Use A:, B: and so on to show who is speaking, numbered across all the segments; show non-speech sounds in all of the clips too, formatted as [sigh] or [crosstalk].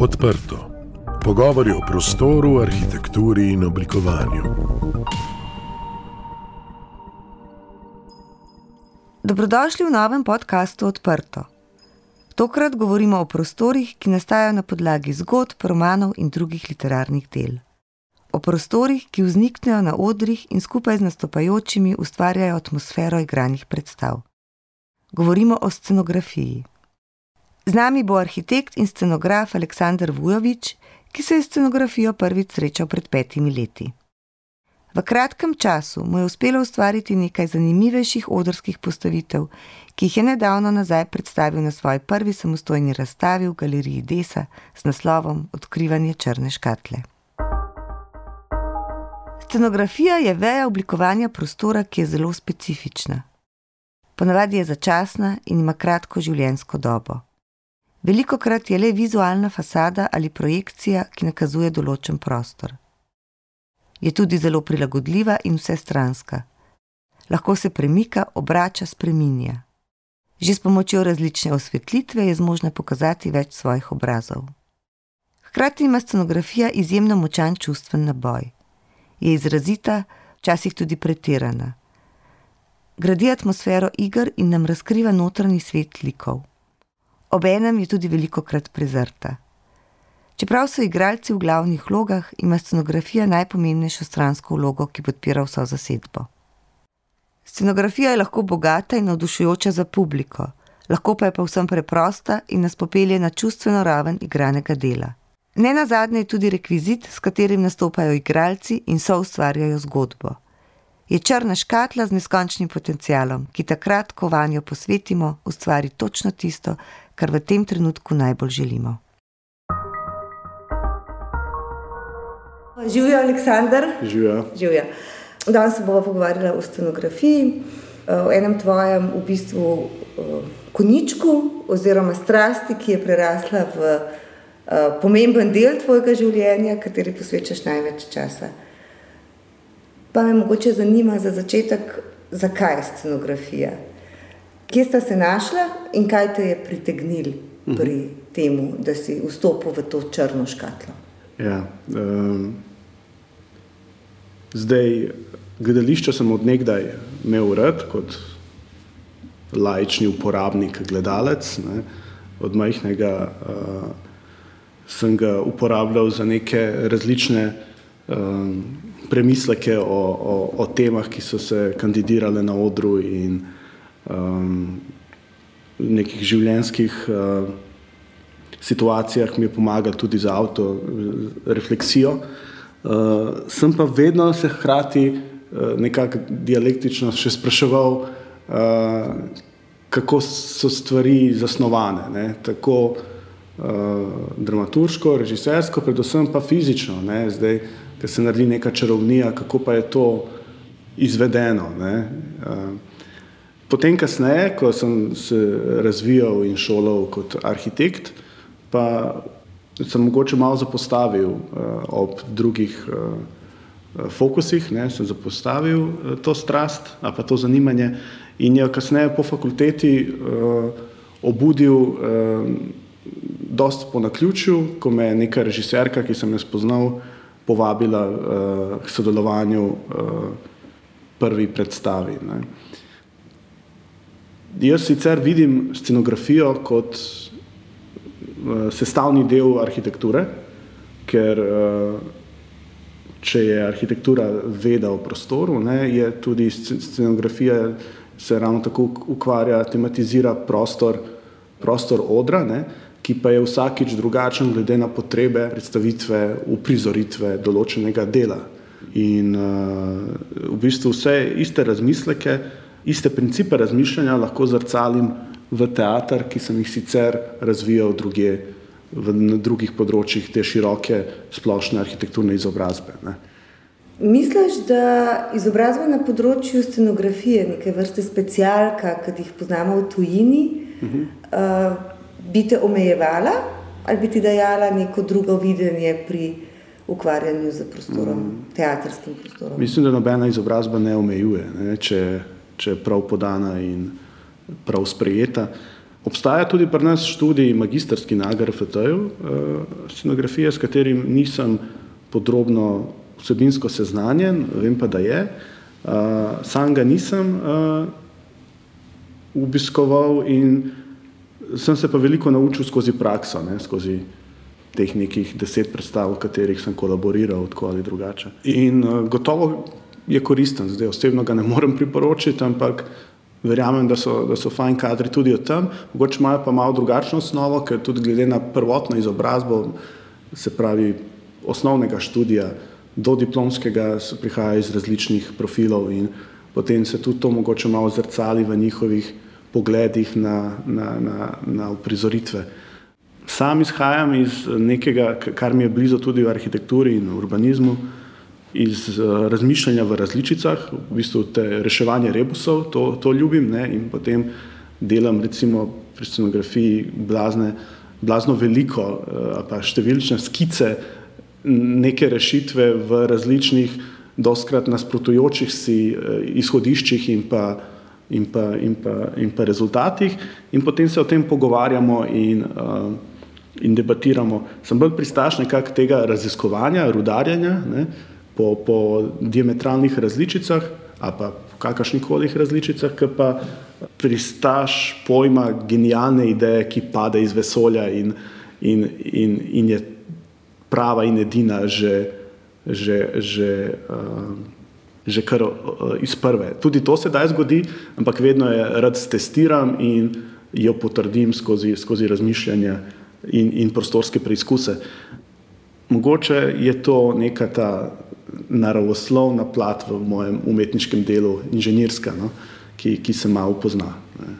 A: Odprto. Pogovori o prostoru, arhitekturi in oblikovanju.
B: Dobrodošli v novem podkastu Odprto. Tokrat govorimo o prostorih, ki nastajajo na podlagi zgodb, romanov in drugih literarnih del. O prostorih, ki vzniknejo na odrih in skupaj z nastopajočimi ustvarjajo atmosfero igranih predstav. Govorimo o scenografiji. Z nami bo arhitekt in scenograf Aleksandr Vujovič, ki se je scenografijo prvič srečal pred petimi leti. V kratkem času mu je uspelo ustvariti nekaj zanimivejših odrskih postavitev, ki jih je nedavno nazaj predstavil na svoji prvi samostojni razstavi v galeriji Desa z naslovom Odkrivanje črne škatle. Scenografija je veja oblikovanja prostora, ki je zelo specifična. Ponavadi je začasna in ima kratko življenjsko dobo. Veliko krat je le vizualna fasada ali projekcija, ki nakazuje določen prostor. Je tudi zelo prilagodljiva in vsestranska. Lahko se premika, obrača, spreminja. Že s pomočjo različne osvetlitve je zmožna pokazati več svojih obrazov. Hkrati ima scenografija izjemno močan čustven naboj. Je izrazita, včasih tudi pretirana. Gradi atmosfero iger in nam razkriva notranji svet likov obenem je tudi veliko krat prezrta. Čeprav so igralci v glavnih vlogah, ima scenografija najpomembnejšo stransko vlogo, ki podpira vso zasedbo. Scenografija je lahko bogata in navdušujoča za publiko, lahko pa je povsem preprosta in nas popelje na čustveno raven igranega dela. Ne na zadnje je tudi rekvizit, s katerim nastopajo igralci in so ustvarjajo zgodbo. Je črna škatla z neskončnim potencialom, ki takrat, ko vanjo posvetimo, ustvari točno tisto, kar v tem trenutku najbolj želimo. Živijo, Aleksandr.
C: Živijo.
B: Živijo. Danes se bomo pogovarjali o scenografiji, o enem tvojem v bistvu koničku oziroma strasti, ki je prerasla v pomemben del tvojega življenja, kateri posvečaš največ časa. Pa me mogoče zanima za začetek, zakaj je scenografija? Kje sta se našla in kaj te je pritegnilo pri uh -huh. tem, da si vstopil v to črno škatlo?
C: Ja, um, zdaj, gledališče sem odnegdaj imel rad kot lajčni uporabnik, gledalec. Ne. Od majhnega uh, sem ga uporabljal za neke različne um, premisleke o, o, o temah, ki so se kandidirale na odru. In, um, nekih življenjskih uh, situacijah mi je pomagal tudi za avto refleksijo. Uh, sem pa vedno se hkrati uh, nekako dialektično še spraševal, uh, kako so stvari zasnovane, ne? tako uh, dramaturško, režisersko, predvsem pa fizično. Ne? Zdaj, ker se naredi neka čarovnija, kako pa je to izvedeno. Uh, Potem, kasneje, ko sem se razvijal in šolal kot arhitekt, pa sem mogoče malo zapostavil uh, ob drugih uh, fokusih, ne, sem zapostavil uh, to strast, a pa to zanimanje in je kasneje po fakulteti uh, obudil uh, dost po naključju, ko me je neka režiserka, ki sem jo spoznal, povabila uh, k sodelovanju uh, prvi predstavi. Ne. Jaz sicer vidim scenografijo kot uh, sestavni del arhitekture, ker uh, če je arhitektura veda o prostoru, ne, je tudi scenografija se ravno tako ukvarja, tematizira prostor, prostor odra, ne, ki pa je vsakič drugačen glede na potrebe predstavitve, uprizoritve določenega dela. In uh, v bistvu vse iste razmisleke, iste principe razmišljanja lahko zrcalim v teater, ki sem jih sicer razvijal druge, v, na drugih področjih te široke splošne arhitekturne izobrazbe. Ne.
B: Misliš, da izobrazba na področju scenografije, neke vrste specialka, ki jih poznamo v tujini, uh -huh. uh, bi te omejevala ali bi ti dajala neko drugo videnje pri ukvarjanju z prostorom, uh -huh. teatrskim prostorom?
C: Mislim, da nobena izobrazba ne omejuje. Ne. Če če je prav podana in prav sprejeta. Obstaja tudi pri nas študij magistrski na AGRFT-ju uh, scenografije, s katerim nisem podrobno vsebinsko seznanjen, vem pa, da je. Uh, sam ga nisem uh, obiskoval in sem se pa veliko naučil skozi prakso, ne, skozi teh nekih deset predstav, v katerih sem kolaboriral tako ali drugače. In gotovo je koristen, zdaj osebno ga ne morem priporočiti, ampak verjamem, da so, da so fajn kadri tudi od tam, mogoče imajo pa malo drugačno osnovo, ker tudi glede na prvotno izobrazbo, se pravi osnovnega študija do diplomskega, prihaja iz različnih profilov in potem se tudi to mogoče malo zrcali v njihovih pogledih na, na, na, na uprizoritve. Sam izhajam iz nekega, kar mi je blizu tudi v arhitekturi in urbanizmu, iz uh, razmišljanja v različicah, v bistvu te reševanje rebusov, to, to ljubim ne? in potem delam recimo pri scenografiji blazne, blazno veliko uh, pa številčne skice neke rešitve v različnih, doskrat nasprotujočih si uh, izhodiščih in pa, in, pa, in, pa, in pa rezultatih in potem se o tem pogovarjamo in uh, in debatiramo. Sem bolj pristaš nekak tega raziskovanja, rudarjanja, ne, po, po diametralnih različicah ali pa kakršnih koli različicah, ki pa pristaš pojma genialne ideje, ki pade iz vesolja in, in, in, in je prava in edina že, že, že, uh, že kar uh, iz prve. Tudi to se da zgodi, ampak vedno je rad testiram in jo potrdim skozi, skozi razmišljanje in, in prostorske preizkuse. Mogoče je to neka ta naravoslovna plat v mojem umetniškem delu, inženirska, no, ki, ki se malo pozna. Ne.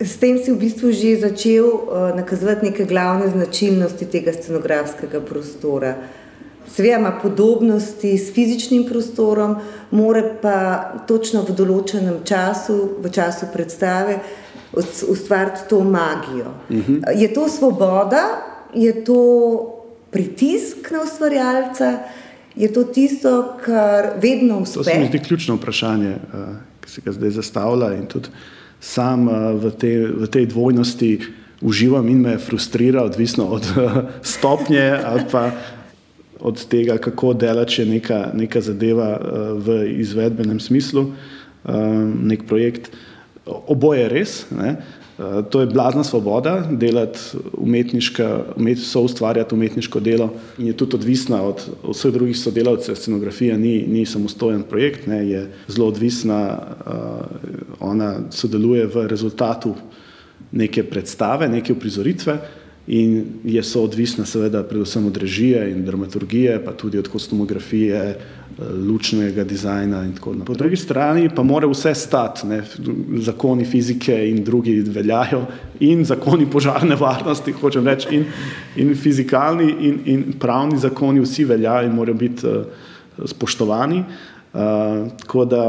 B: S tem si v bistvu že začel uh, nakazovati neke glavne značilnosti tega scenografskega prostora. Seveda ima podobnosti s fizičnim prostorom, mora pa točno v določenem času, v času predstave, ustvariti to magijo. Uh mhm. -huh. Je to svoboda, je to pritisk na ustvarjalca, je to tisto, kar vedno uspe.
C: To se mi zdi ključno vprašanje, uh, ki se ga zdaj zastavlja. In tudi sam uh, v, te, v tej dvojnosti uživam in me frustrira, odvisno od [laughs] stopnje ali pa od tega, kako delač je neka, neka zadeva uh, v izvedbenem smislu, nek projekt. Oboje je res. Ne? Eh, to je blazna svoboda, delati umetniška, umet, so ustvarjati umetniško delo in je tudi odvisna od vseh drugih sodelavcev. Scenografija ni, ni samostojen projekt, ne, je zelo odvisna, uh, ona sodeluje v rezultatu neke predstave, neke uprizoritve in je soodvisna seveda predvsem od režije in dramaturgije, pa tudi od kostumografije, lučnega dizajna in tako naprej. Po drugi strani pa mora vse stati, ne? zakoni fizike in drugi veljajo in zakoni požarne varnosti, hočem reči, in, in fizikalni in, in pravni zakoni vsi veljajo in morajo biti uh, spoštovani. Uh, tako da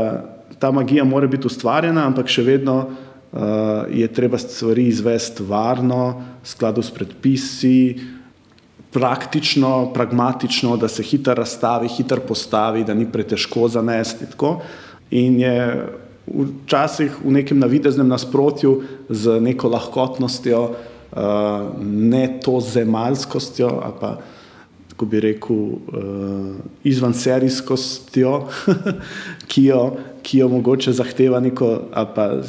C: ta magija mora biti ustvarjena, ampak še vedno uh, je treba stvari izvesti varno, v skladu s predpisi, praktično, pragmatično, da se hitro razstavi, hitro postavi, da ni pretežko zanesti. Tako. In je včasih v nekem navideznem nasprotju z neko lahkotnostjo, uh, ne to zemalskostjo, ali pa tako bi rekel, uh, izvanserijskostjo, [laughs] ki, ki jo mogoče zahteva neko, ali pa uh,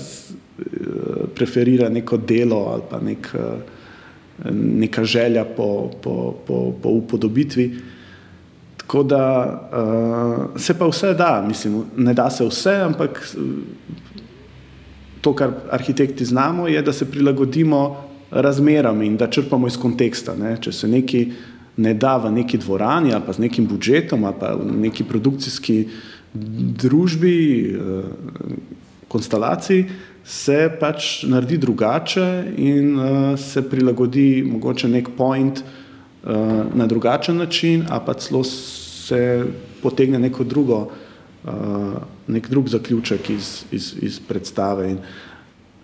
C: preferira neko delo ali pa nek. Uh, neka želja po, po, po, po upodobitvi. Tako da uh, se pa vse da, mislim, ne da se vse, ampak to, kar arhitekti znamo, je, da se prilagodimo razmeram in da črpamo iz konteksta. Ne? Če se nekaj ne da v neki dvorani ali pa z nekim budžetom ali pa v neki produkcijski družbi, uh, konstelaciji, se pač naredi drugače in uh, se prilagodi mogoče nek point uh, na drugačen način, a pa celo se potegne neko drugo, uh, nek drug zaključek iz, iz, iz predstave. In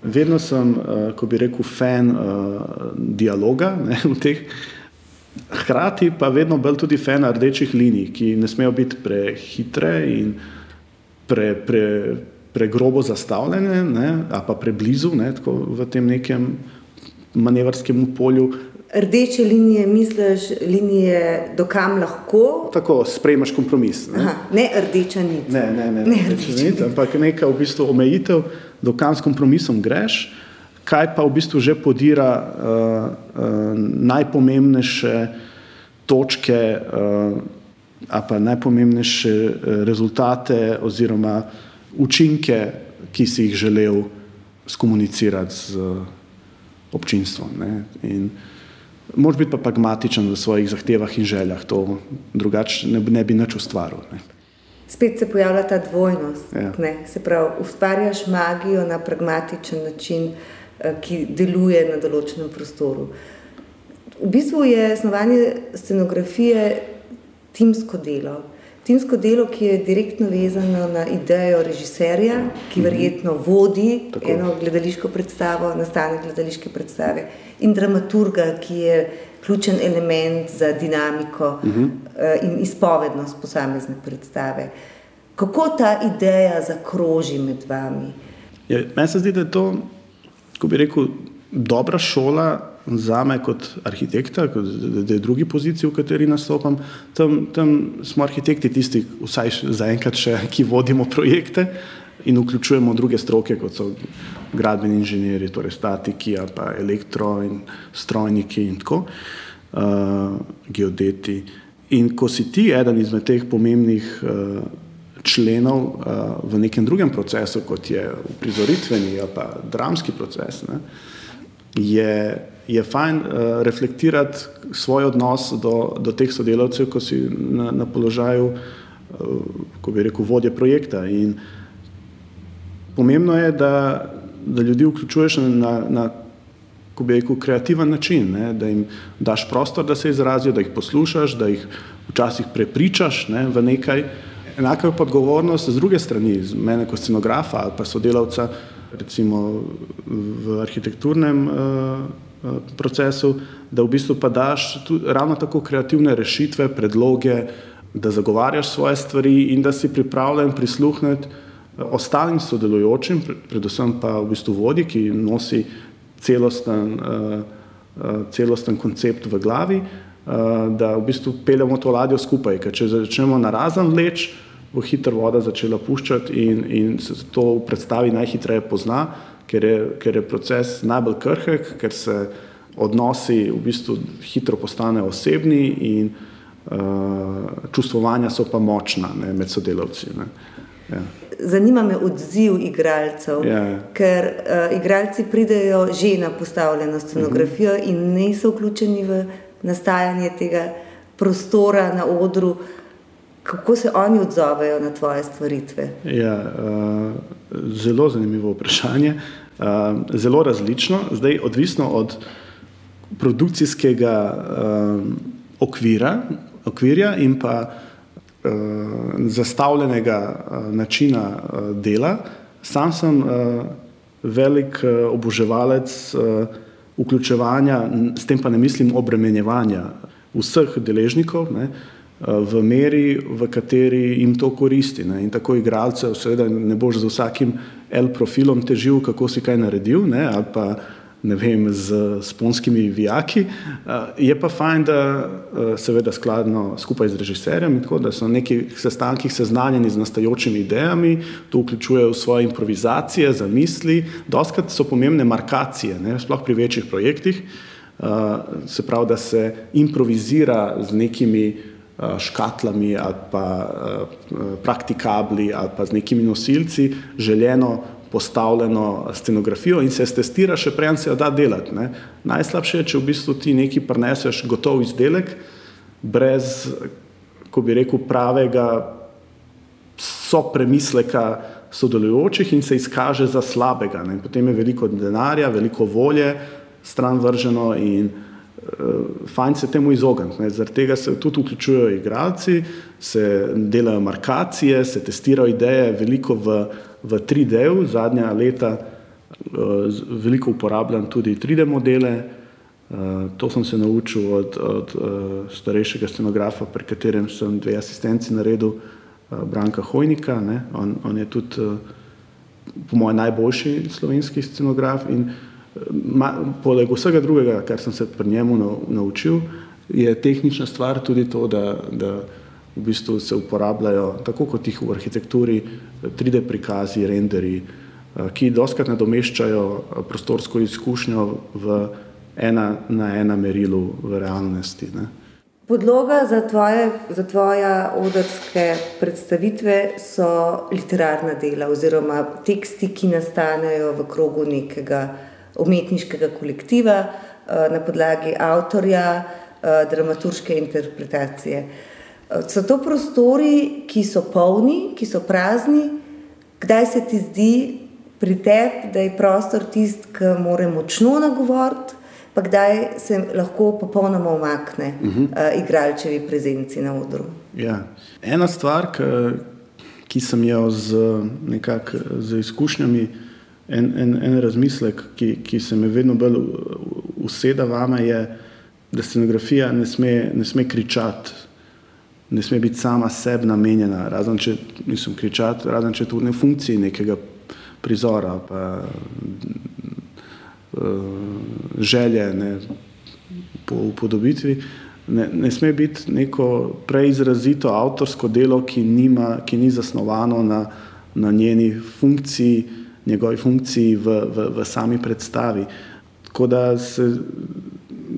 C: vedno sem, uh, ko bi rekel, fan uh, dialoga [laughs] ne, v teh. Hkrati pa vedno bolj tudi fan rdečih linij, ki ne smejo biti prehitre in pre, pre, pregrobo zastavljene, ne, ali pa preblizu, ne, tako v tem nekem manevrskemu polju.
B: Rdeče linije, misliš, linije, do kam lahko?
C: Tako, sprejmaš kompromis.
B: Ne, Aha, ne rdeča nit.
C: Ne, ne, ne, ne rdeča nit, ampak neka v bistvu omejitev, do kam s kompromisom greš, kaj pa v bistvu že podira uh, uh, najpomembnejše točke, uh, a pa najpomembnejše rezultate oziroma učinke, ki si jih želel skomunicirati z občinstvom. Ne. In mož biti pa pragmatičen v svojih zahtevah in željah, to drugače ne, ne bi nič ustvaril. Ne.
B: Spet se pojavlja ta dvojnost. Ja. Se pravi, ustvarjaš magijo na pragmatičen način, eh, ki deluje na določenem prostoru. V bistvu je snovanje scenografije timsko delo timsko delo, ki je direktno vezano na idejo režiserja, ki mhm. verjetno vodi Tako. eno gledališko predstavo, nastanek gledališke predstave, in dramaturga, ki je ključen element za dinamiko uh mhm. -huh. in izpovednost posamezne predstave. Kako ta ideja zakroži med vami?
C: Ja, meni se zdi, da je to, ko bi rekel, dobra šola za me kot arhitekta, kot, da je drugi poziciji, v kateri nastopam, tam, tam smo arhitekti tisti, vsaj zaenkrat še, ki vodimo projekte in vključujemo druge stroke, kot so gradbeni inženirji, torej statiki, pa elektro in strojniki in tako, uh, geodeti. In ko si ti eden izmed teh pomembnih uh, členov uh, v nekem drugem procesu, kot je prizoritveni ali pa dramski proces, ne, je je fajn uh, reflektirati svoj odnos do, do teh sodelavcev, ko si na, na položaju, uh, ko bi rekel, vodje projekta. In pomembno je, da, da ljudi vključuješ na, na ko bi rekel, kreativen način, ne? da jim daš prostor, da se izrazijo, da jih poslušaš, da jih včasih prepričaš ne, v nekaj. Enako je pa odgovornost z druge strani, z mene kot scenografa ali pa sodelavca, recimo v arhitekturnem uh, procesu, da v bistvu pa daš tudi ravno tako kreativne rešitve, predloge, da zagovarjaš svoje stvari in da si pripravljen prisluhniti eh, ostalim sodelujočim, predvsem pa v bistvu vodji, ki nosi celosten, eh, celosten koncept v glavi, da v bistvu peljemo to ladjo skupaj, ker če začnemo na razen vleč, bo hitro voda začela puščati in, in se to v predstavi najhitreje pozna, ker je, ker je proces najbolj krhek, ker se odnosi v bistvu hitro postanejo osebni in uh, čustvovanja so pa močna ne, med sodelavci. Ne. Ja.
B: Zanima me odziv igralcev,
C: ja.
B: ker uh, igralci pridejo že na postavljeno scenografijo uh mhm. -huh. in niso vključeni v nastajanje tega prostora na odru. Kako se oni odzovejo na tvoje stvaritve?
C: Ja, uh, zelo zanimivo vprašanje. Uh, zelo različno, zdaj odvisno od produkcijskega uh, okvira, okvirja in pa uh, zastavljenega uh, načina uh, dela. Sam sem uh, velik uh, oboževalec uh, vključevanja, s tem pa ne mislim obremenjevanja vseh deležnikov. Ne, uh, v meri, v kateri jim to koristi. Ne. In tako igralcev, seveda, ne boš z vsakim L profilom težil, kako si kaj naredil, ne, ali pa ne vem, z sponskimi vijaki. Je pa fajn, da seveda skladno skupaj z režiserjem, tako da so na nekih sestankih seznanjeni z nastajočimi idejami, to vključujejo svoje improvizacije, zamisli, doskrat so pomembne markacije, ne, sploh pri večjih projektih, se pravi, da se improvizira z nekimi Eh, škatlami ali pa eh, praktikabli ali pa z nekimi nosilci željeno postavljeno scenografijo in se testira še prej, se jo da delati. Ne. Najslabše je, če v bistvu ti neki preneseš gotov izdelek brez, ko bi rekel, pravega so premisleka sodelujočih in se izkaže za slabega. Ne. Potem je veliko denarja, veliko volje stran vrženo in uh, fajn se temu izogniti. Zaradi tega se tudi vključujejo igralci, se delajo markacije, se testirajo ideje, veliko v, v 3D-ju, zadnja leta uh, veliko uporabljam tudi 3D modele. Uh, to sem se naučil od, od starejšega scenografa, pri katerem sem dve asistenci naredil, uh, Branka Hojnika. On, on je tudi, po mojem, najboljši slovenski scenograf. In, uh, Ma, poleg vsega drugega, kar sem se pri njemu naučil, je tehnična stvar tudi to, da, da v bistvu se uporabljajo, tako kot jih v arhitekturi, 3D prikazi, renderi, eh, ki doskrat nadomeščajo eh, prostorsko izkušnjo v ena na ena merilu v realnosti. Ne.
B: Podloga za tvoje, za tvoje odrske predstavitve so literarna dela oziroma teksti, ki nastanejo v krogu nekega umetniškega kolektiva eh, na podlagi avtorja, dramaturške interpretacije. So to prostori, ki so polni, ki so prazni, kdaj se ti zdi pri tebi, da je prostor tisti, ki mora močno nagovoriti, pa kdaj se lahko popolnoma umakne uh -huh. uh, igralčevi prezenci na odru.
C: Ja. Ena stvar, ki, ki sem jo z, nekak, z izkušnjami, en, en, en razmislek, ki, ki se mi vedno bolj useda vame, je, da scenografija ne sme, ne sme kričati ne sme biti sama sebi namenjena, razen če nisem kričati, razen če tudi ne funkciji nekega prizora, pa uh, želje ne, po upodobitvi. Ne, ne sme biti neko preizrazito avtorsko delo, ki, nima, ki ni zasnovano na, na njeni funkciji, njegovi funkciji v, v, v sami predstavi. Tako da se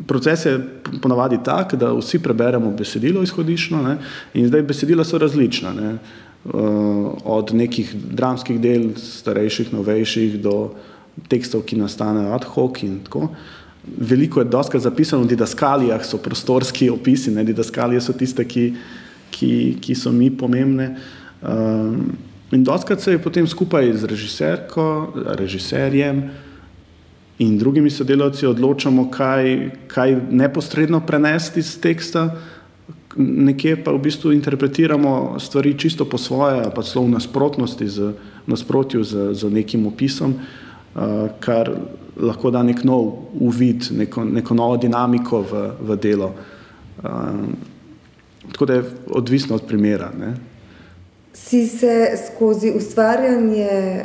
C: proces je ponavadi tak, da vsi preberemo besedilo izhodiščno ne, in zdaj besedila so različna. Ne, uh, od nekih dramskih del, starejših, novejših, do tekstov, ki nastanejo ad hoc in tako. Veliko je doska zapisano v didaskalijah, so prostorski opisi, ne, didaskalije so tiste, ki, ki, ki so mi pomembne. Um, in doskrat se je potem skupaj z režiserko, režiserjem, in drugimi sodelavci odločamo, kaj, kaj neposredno prenesti iz teksta, nekje pa v bistvu interpretiramo stvari čisto po svoje, pa celo v nasprotnosti, z, nasprotju z, z nekim opisom, uh, kar lahko da nek nov uvid, neko, neko novo dinamiko v, v delo. Uh, tako da je odvisno od primera. Ne.
B: Si se skozi ustvarjanje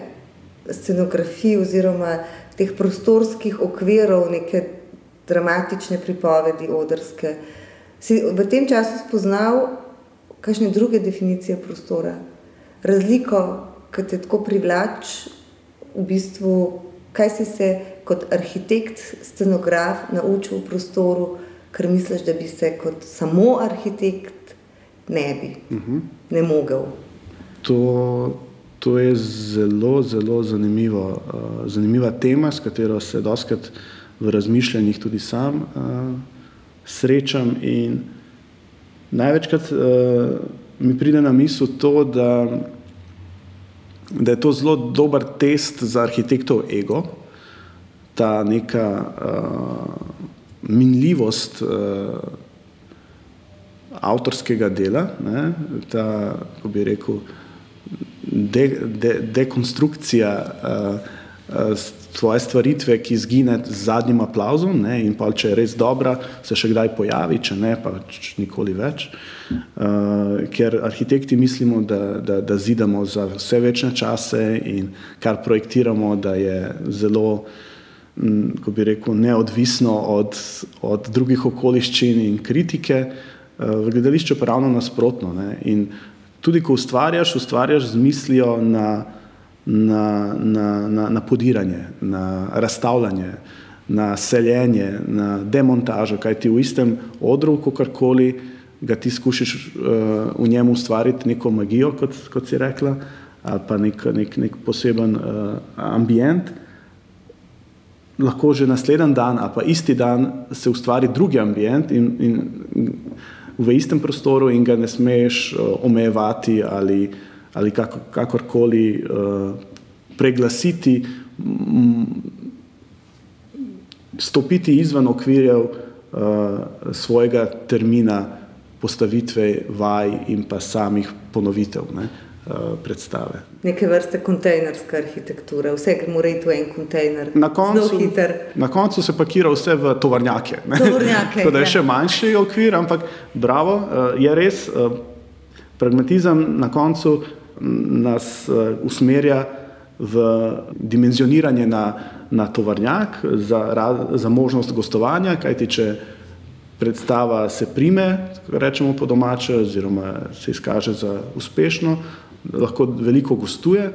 B: scenografije oziroma teh prostorskih okvirov, neke dramatične pripovedi, odrske. Si v tem času spoznal kakšne druge definicije prostora, razliko, ki te tako privlači, v bistvu, kaj si se kot arhitekt, scenograf naučil v prostoru, ker misliš, da bi se kot samo arhitekt ne bi, uh mhm. -huh. ne mogel.
C: To, to je zelo, zelo zanimivo, uh, zanimiva tema, s katero se doskrat v razmišljanjih tudi sam uh, srečam. Največkrat uh, mi pride na misel to, da, da je to zelo dober test za arhitektov ego, ta neka uh, minljivost. Uh, Avtorskega dela, ne, ta, kako bi rekel, de, de, dekonstrukcija uh, uh, svoje stvaritve, ki zgine z zadnjim aplauzom, ne, in pa če je res dobra, se še kdaj pojavi, če ne, pa nikoli več. Uh, ker arhitekti mislimo, da, da, da zidamo za vse večne čase in kar projektiramo, da je zelo, m, ko bi rekel, neodvisno od, od drugih okoliščin in kritike. Uh, v gledališču pa ravno nasprotno. Ne, in, tudi ko ustvarjaš, ustvarjaš z mislijo na, na, na, na, na podiranje, na razstavljanje, na seljenje, na demontažo, kaj ti v istem odru, kakorkoli ga ti skušaš uh, v njemu ustvariti neko magijo, kot, kot si rekla, ali pa nek, nek, nek poseben uh, ambient. Lahko že naslednji dan, a pa isti dan se ustvari drugi ambient in, in v istem prostoru in ga ne smeš uh, omejevati ali, ali kako, kakorkoli uh, preglasiti, m, stopiti izven okvirjev uh, svojega termina postavitve vaj in pa samih ponovitev. Ne. Eh, predstave.
B: Neke vrste kontejnerska arhitektura, vse, mora iti v en kontejner.
C: Na koncu, na koncu se pakira vse v tovornjake.
B: tovornjake [laughs]
C: Tako da je ja. še manjši okvir, ampak bravo, eh, je res eh, pragmatizem na koncu nas usmerja v dimenzioniranje na, na tovarnjak, za, za možnost gostovanja, kajti če predstava se prime, rečemo po domače, oziroma se izkaže za uspešno, lahko veliko gostuje.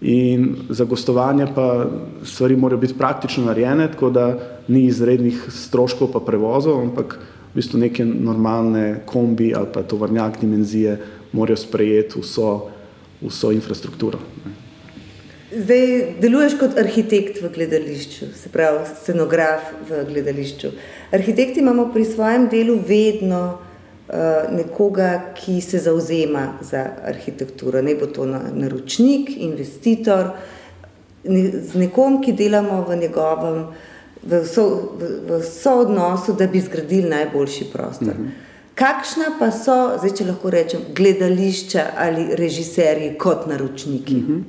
C: In za gostovanje pa stvari morajo biti praktično narejene, tako da ni izrednih stroškov pa prevozov, ampak v bistvu neke normalne kombi ali pa tovornjak dimenzije morajo sprejeti vso, vso infrastrukturo.
B: Zdaj deluješ kot arhitekt v gledališču, se pravi scenograf v gledališču. Arhitekti imamo pri svojem delu vedno nekoga, ki se zauzema za arhitekturo. Ne bo to naročnik, investitor, ne, z nekom, ki delamo v njegovem, v, so, v, v soodnosu, da bi zgradili najboljši prostor. Uh mhm. -huh. Kakšna pa so, zdaj če lahko rečem, gledališča ali režiserji kot naročniki? Uh mhm. -huh.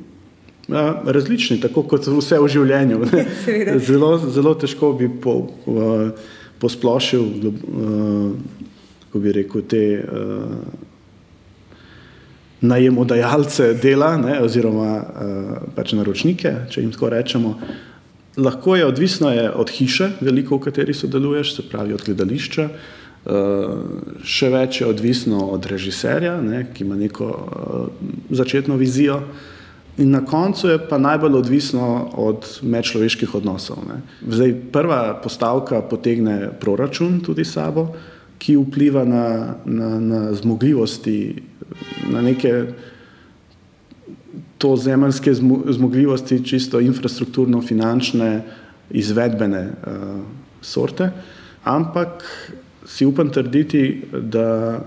C: Ja, različni, tako kot vse v življenju. [laughs] Zelo, zelo težko bi po, uh, posplošil, uh, kako bi rekel, te uh, najemodajalce dela, ne, oziroma uh, pač naročnike, če jim tako rečemo. Lahko je odvisno je od hiše, veliko v kateri sodeluješ, se pravi od gledališča. Uh, še več je odvisno od režiserja, ne, ki ima neko uh, začetno vizijo. In na koncu je pa najbolj odvisno od medčloveških odnosov. Zdaj, prva postavka potegne proračun tudi sabo, ki vpliva na, na, na zmogljivosti, na neke to zemljske zmogljivosti, čisto infrastrukturno, finančne, izvedbene uh, sorte. Ampak si upam trditi, da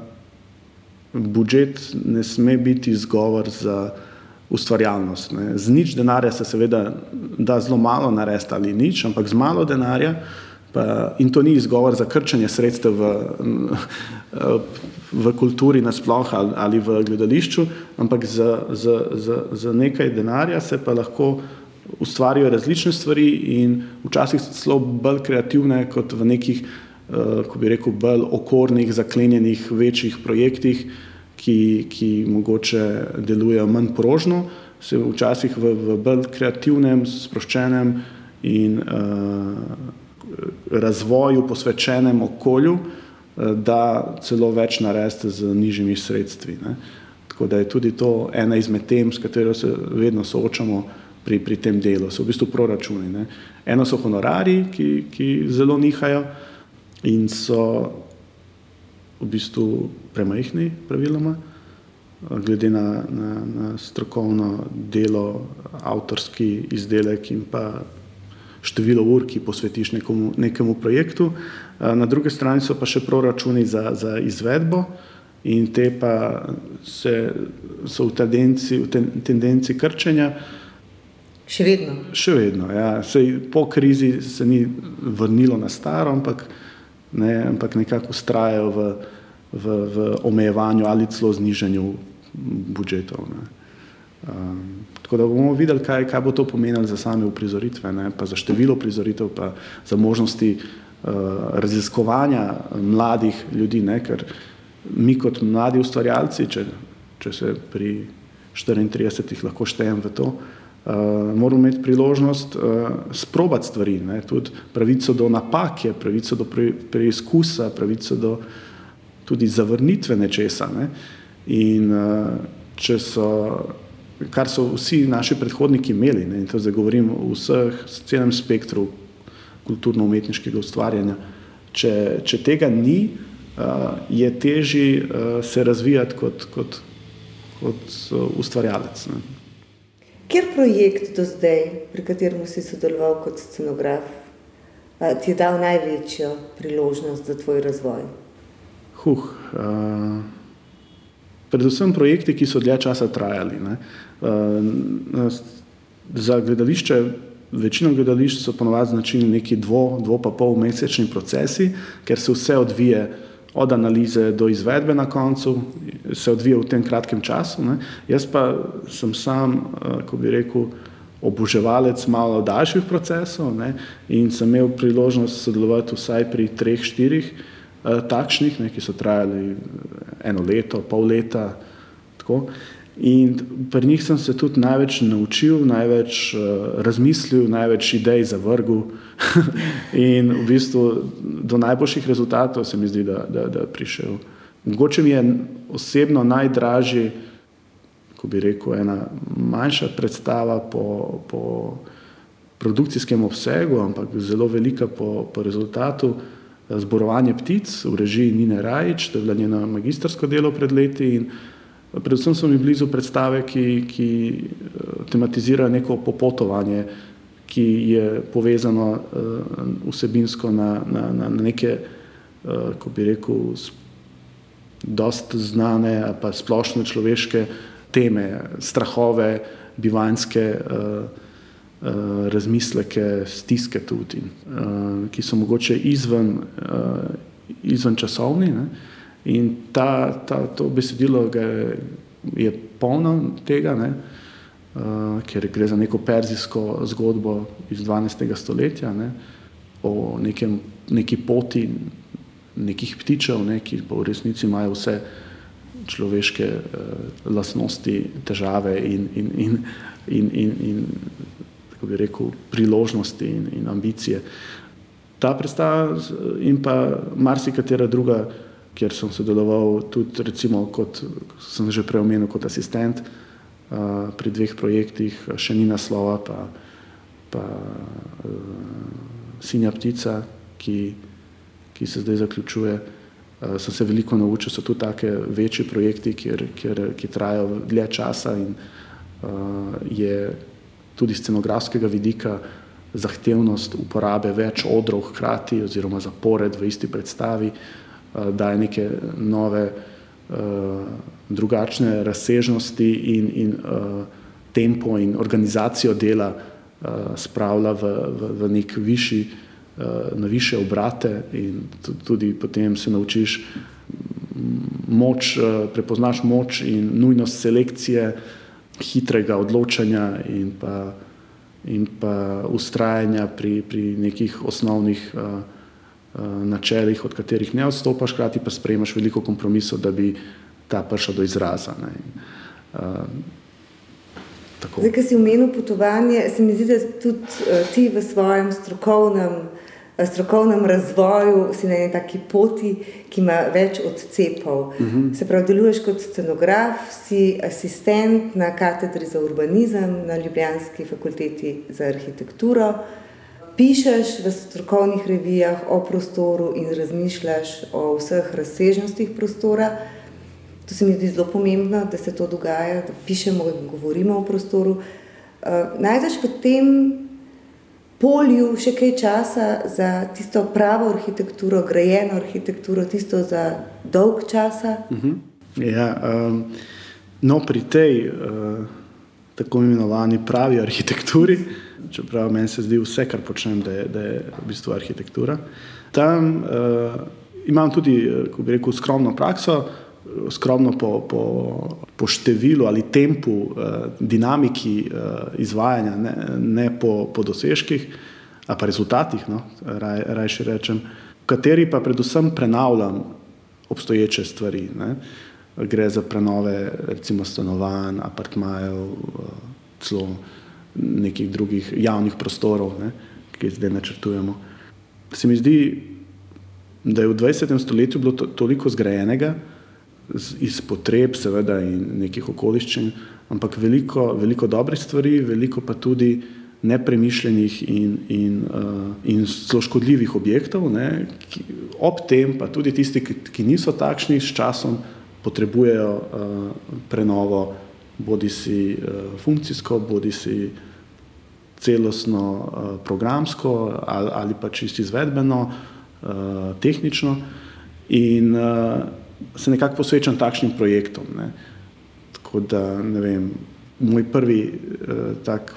C: budžet ne sme biti izgovor za ustvarjalnost. Ne. Z nič denarja se seveda da zelo malo narediti ali nič, ampak z malo denarja, pa, in to ni izgovor za krčanje sredstev v, v kulturi nasploh ali, ali v gledališču, ampak za, za, za, za nekaj denarja se pa lahko ustvarijo različne stvari in včasih celo bolj kreativne kot v nekih, uh, ko bi rekel, bolj okornih, zaklenjenih, večjih projektih, ki, ki mogoče delujejo manj prožno, se včasih v, v bolj kreativnem, sproščenem in uh, razvoju posvečenem okolju, uh, da celo več narediti z nižjimi sredstvi. Ne. Tako da je tudi to ena izmed tem, s katero se vedno soočamo pri, pri tem delu. So v bistvu proračuni. Ne. Eno so honorari, ki, ki zelo nihajo in so v bistvu premajhni, praviloma, glede na, na, na strokovno delo, avtorski izdelek in pa število ur, ki posvetiš nekomu, nekemu projektu. Na drugi strani so pa še proračuni za, za izvedbo in te pa se, so v tendenci, v ten, tendenci krčenja.
B: Še vedno.
C: Še vedno, ja. Sej po krizi se ni vrnilo na staro, ampak ne, ampak nekako ustrajajo v, v, v omejevanju ali celo znižanju budžetov. Um, tako da bomo videli, kaj, kaj bo to pomenilo za same uprizoritve, ne, pa za število prizoritev, pa za možnosti uh, raziskovanja mladih ljudi, ne, ker mi kot mladi ustvarjalci, če, če se pri 34 lahko štejem v to, uh, moramo imeti priložnost uh, sprobati stvari, ne? tudi pravico do napake, pravico do pre, preizkusa, pravico do tudi zavrnitve nečesa. Ne? In uh, če so, kar so vsi naši predhodniki imeli, ne? in to zdaj govorim o vseh, celem spektru kulturno-umetniškega ustvarjanja, če, če tega ni, uh, je težje uh, se razvijati kot, kot, kot uh, ustvarjalec. Ne?
B: Kjer projekt do zdaj, pri katerem si sodeloval kot scenograf, ti je dal največjo priložnost za tvoj razvoj?
C: Huh, uh, predvsem projekti, ki so dlje časa trajali. Uh, za gledališče, večino gledališč so ponovadi značilni neki dvo, dvo pa pol mesečni procesi, ker se vse odvije od analize do izvedbe na koncu, se odvija v tem kratkem času. Ne. Jaz pa sem sam, eh, ko bi rekel, oboževalec malo daljših procesov ne, in sem imel priložnost sodelovati vsaj pri treh, štirih eh, takšnih, ne, ki so trajali eno leto, pol leta. Tako. In pri njih sem se tudi največ naučil, največ uh, razmislil, največ idej zavrgel. [laughs] in v bistvu do najboljših rezultatov se mi zdi, da, da, da prišel. Mogoče mi je osebno najdražji, ko bi rekel, ena manjša predstava po, po produkcijskem obsegu, ampak zelo velika po, po rezultatu. Zborovanje ptic v režiji Nine Rajč, to je bilo njeno magistrsko delo pred leti. In, Predvsem so mi blizu predstave, ki, ki eh, tematizirajo neko popotovanje, ki je povezano uh, vsebinsko na, na, na neke, uh, ko bi rekel, dosta znane, pa splošne človeške teme, strahove, bivanske uh, uh, razmisleke, stiske tudi, uh, ki so mogoče izven, uh, izven časovni. Ne? In ta, ta, to besedilo je, je polno tega, ne, uh, ker gre za neko perzijsko zgodbo iz 12. stoletja ne, o nekem, neki poti nekih ptičev, ne, ki pa v resnici imajo vse človeške uh, lastnosti, težave in, in, in, in, in, in tako bi rekel, priložnosti in, in ambicije. Ta predstava in pa marsikatera druga kjer sem sodeloval tudi, recimo, kot sem že prej omenil, kot asistent uh, pri dveh projektih, še ni naslova, pa, pa uh, Sinja ptica, ki, ki se zdaj zaključuje. Uh, sem se veliko naučil, so tudi take večji projekti, kjer, kjer, ki trajajo dlje časa in uh, je tudi scenografskega vidika zahtevnost uporabe več odrov hkrati oziroma zapored v isti predstavi. Uh, Eh, daje neke nove, eh, drugačne razsežnosti in, in eh, tempo in organizacijo dela spravlja v, v, v nek višji, na više obrate in tudi potem se naučiš moč, prepoznaš moč in nujnost selekcije, hitrega odločanja in pa, in pa ustrajanja pri, pri nekih osnovnih uh, Eh, načelih, od katerih ne odstopaš, hkrati pa sprejemaš veliko kompromisov, da bi ta prišla do izraza. Ne.
B: Uh, Zdaj, ki si omenil potovanje, se mi zdi, da tudi uh, ti v svojem strokovnem, uh, strokovnem razvoju si na eni taki poti, ki ima več odcepov. Uh mhm. -huh. Se pravi, deluješ kot scenograf, si asistent na katedri za urbanizem na Ljubljanski fakulteti za arhitekturo. Uh, pišeš v strokovnih revijah o prostoru in razmišljaš o vseh razsežnostih prostora. To se mi zdi zelo pomembno, da se to dogaja, da pišemo in govorimo o prostoru. Uh, najdeš v tem polju še kaj časa za tisto pravo arhitekturo, grajeno arhitekturo, tisto za dolg časa? Uh
C: mhm. -huh. ja, um, no, pri tej uh, tako imenovani pravi arhitekturi čeprav meni se zdi vse, kar počnem, da je, da je v bistvu arhitektura. Tam uh, imam tudi, eh, ko bi rekel, skromno prakso, skromno po, po, po številu ali tempu, uh, dinamiki uh, izvajanja, ne, ne po, po dosežkih, a pa rezultatih, no, raj, rajši rečem, v kateri pa predvsem prenavljam obstoječe stvari. Ne. Gre za prenove, recimo, stanovanj, apartmajev, celo nekih drugih javnih prostorov, ne, ki jih zdaj načrtujemo. Se mi zdi, da je v 20. stoletju bilo to, toliko zgrajenega z, iz potreb, seveda, in nekih okoliščin, ampak veliko, veliko dobrih stvari, veliko pa tudi nepremišljenih in, in, uh, in zelo škodljivih objektov, ne, ki, ob tem pa tudi tisti, ki, ki niso takšni, s časom potrebujejo uh, prenovo, bodi si uh, funkcijsko, bodi si uh, celostno uh, programsko ali, ali pa čisto izvedbeno, uh, tehnično, in uh, se nekako posvečam takšnim projektom. Ne. Tako da, ne vem, moj prvi tak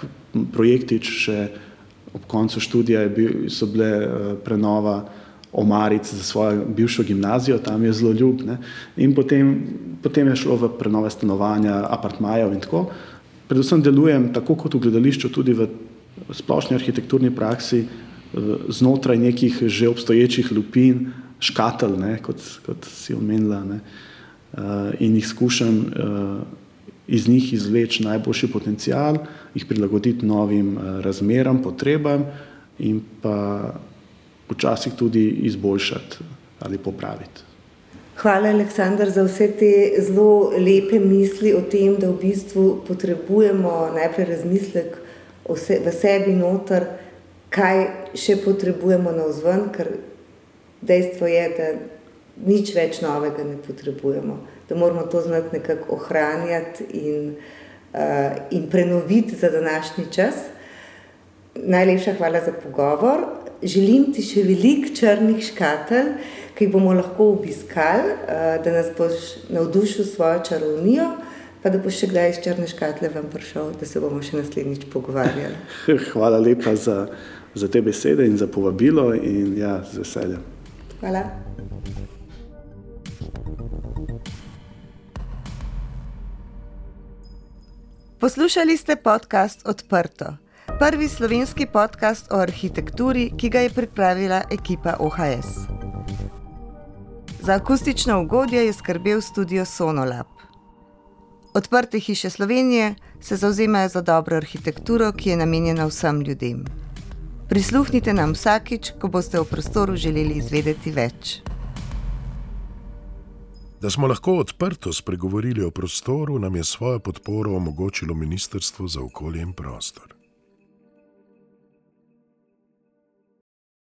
C: projektič še ob koncu študija bil, so bile prenova omaric za svojo bivšo gimnazijo, tam je zelo ljub. Ne. In potem, potem je šlo v prenove stanovanja, apartmajev in tako. Predvsem delujem tako kot v gledališču, tudi v splošni arhitekturni praksi znotraj nekih že obstoječih lupin, škatelj, ne, kot, kot si omenila, ne, uh, in jih skušam uh, iz njih izvleči najboljši potencial, jih prilagoditi novim razmeram, potrebam in pa včasih tudi izboljšati ali popraviti.
B: Hvala, Aleksandr, za vse te zelo lepe misli o tem, da v bistvu potrebujemo najprej razmislek v sebi noter, kaj še potrebujemo na vzven, ker dejstvo je, da nič več novega ne potrebujemo, da moramo to znati nekako ohranjati in, uh, in prenoviti za današnji čas. Najlepša hvala za pogovor. Želim ti še veliko črnih škatelj, ki jih bomo lahko obiskali, uh, da nas boš navdušil s svojo čarovnijo, pa da boš še kdaj iz črne škatle vam prišel, da se bomo še naslednjič pogovarjali. [laughs]
C: Hvala lepa za, za te besede in za povabilo in ja, z veseljem.
B: Hvala. Poslušali ste podcast Odprto, prvi slovenski podcast o arhitekturi, ki ga je pripravila ekipa OHS. Za akustično ugodje je skrbel studio Sonolab. Odprte hiše Slovenije se zauzemajo za dobro arhitekturo, ki je namenjena vsem ljudem. Prisluhnite nam vsakič, ko boste v prostoru želeli izvedeti več.
A: Da smo lahko odprto spregovorili o prostoru, nam je svojo podporo omogočilo Ministrstvo za okolje in prostor.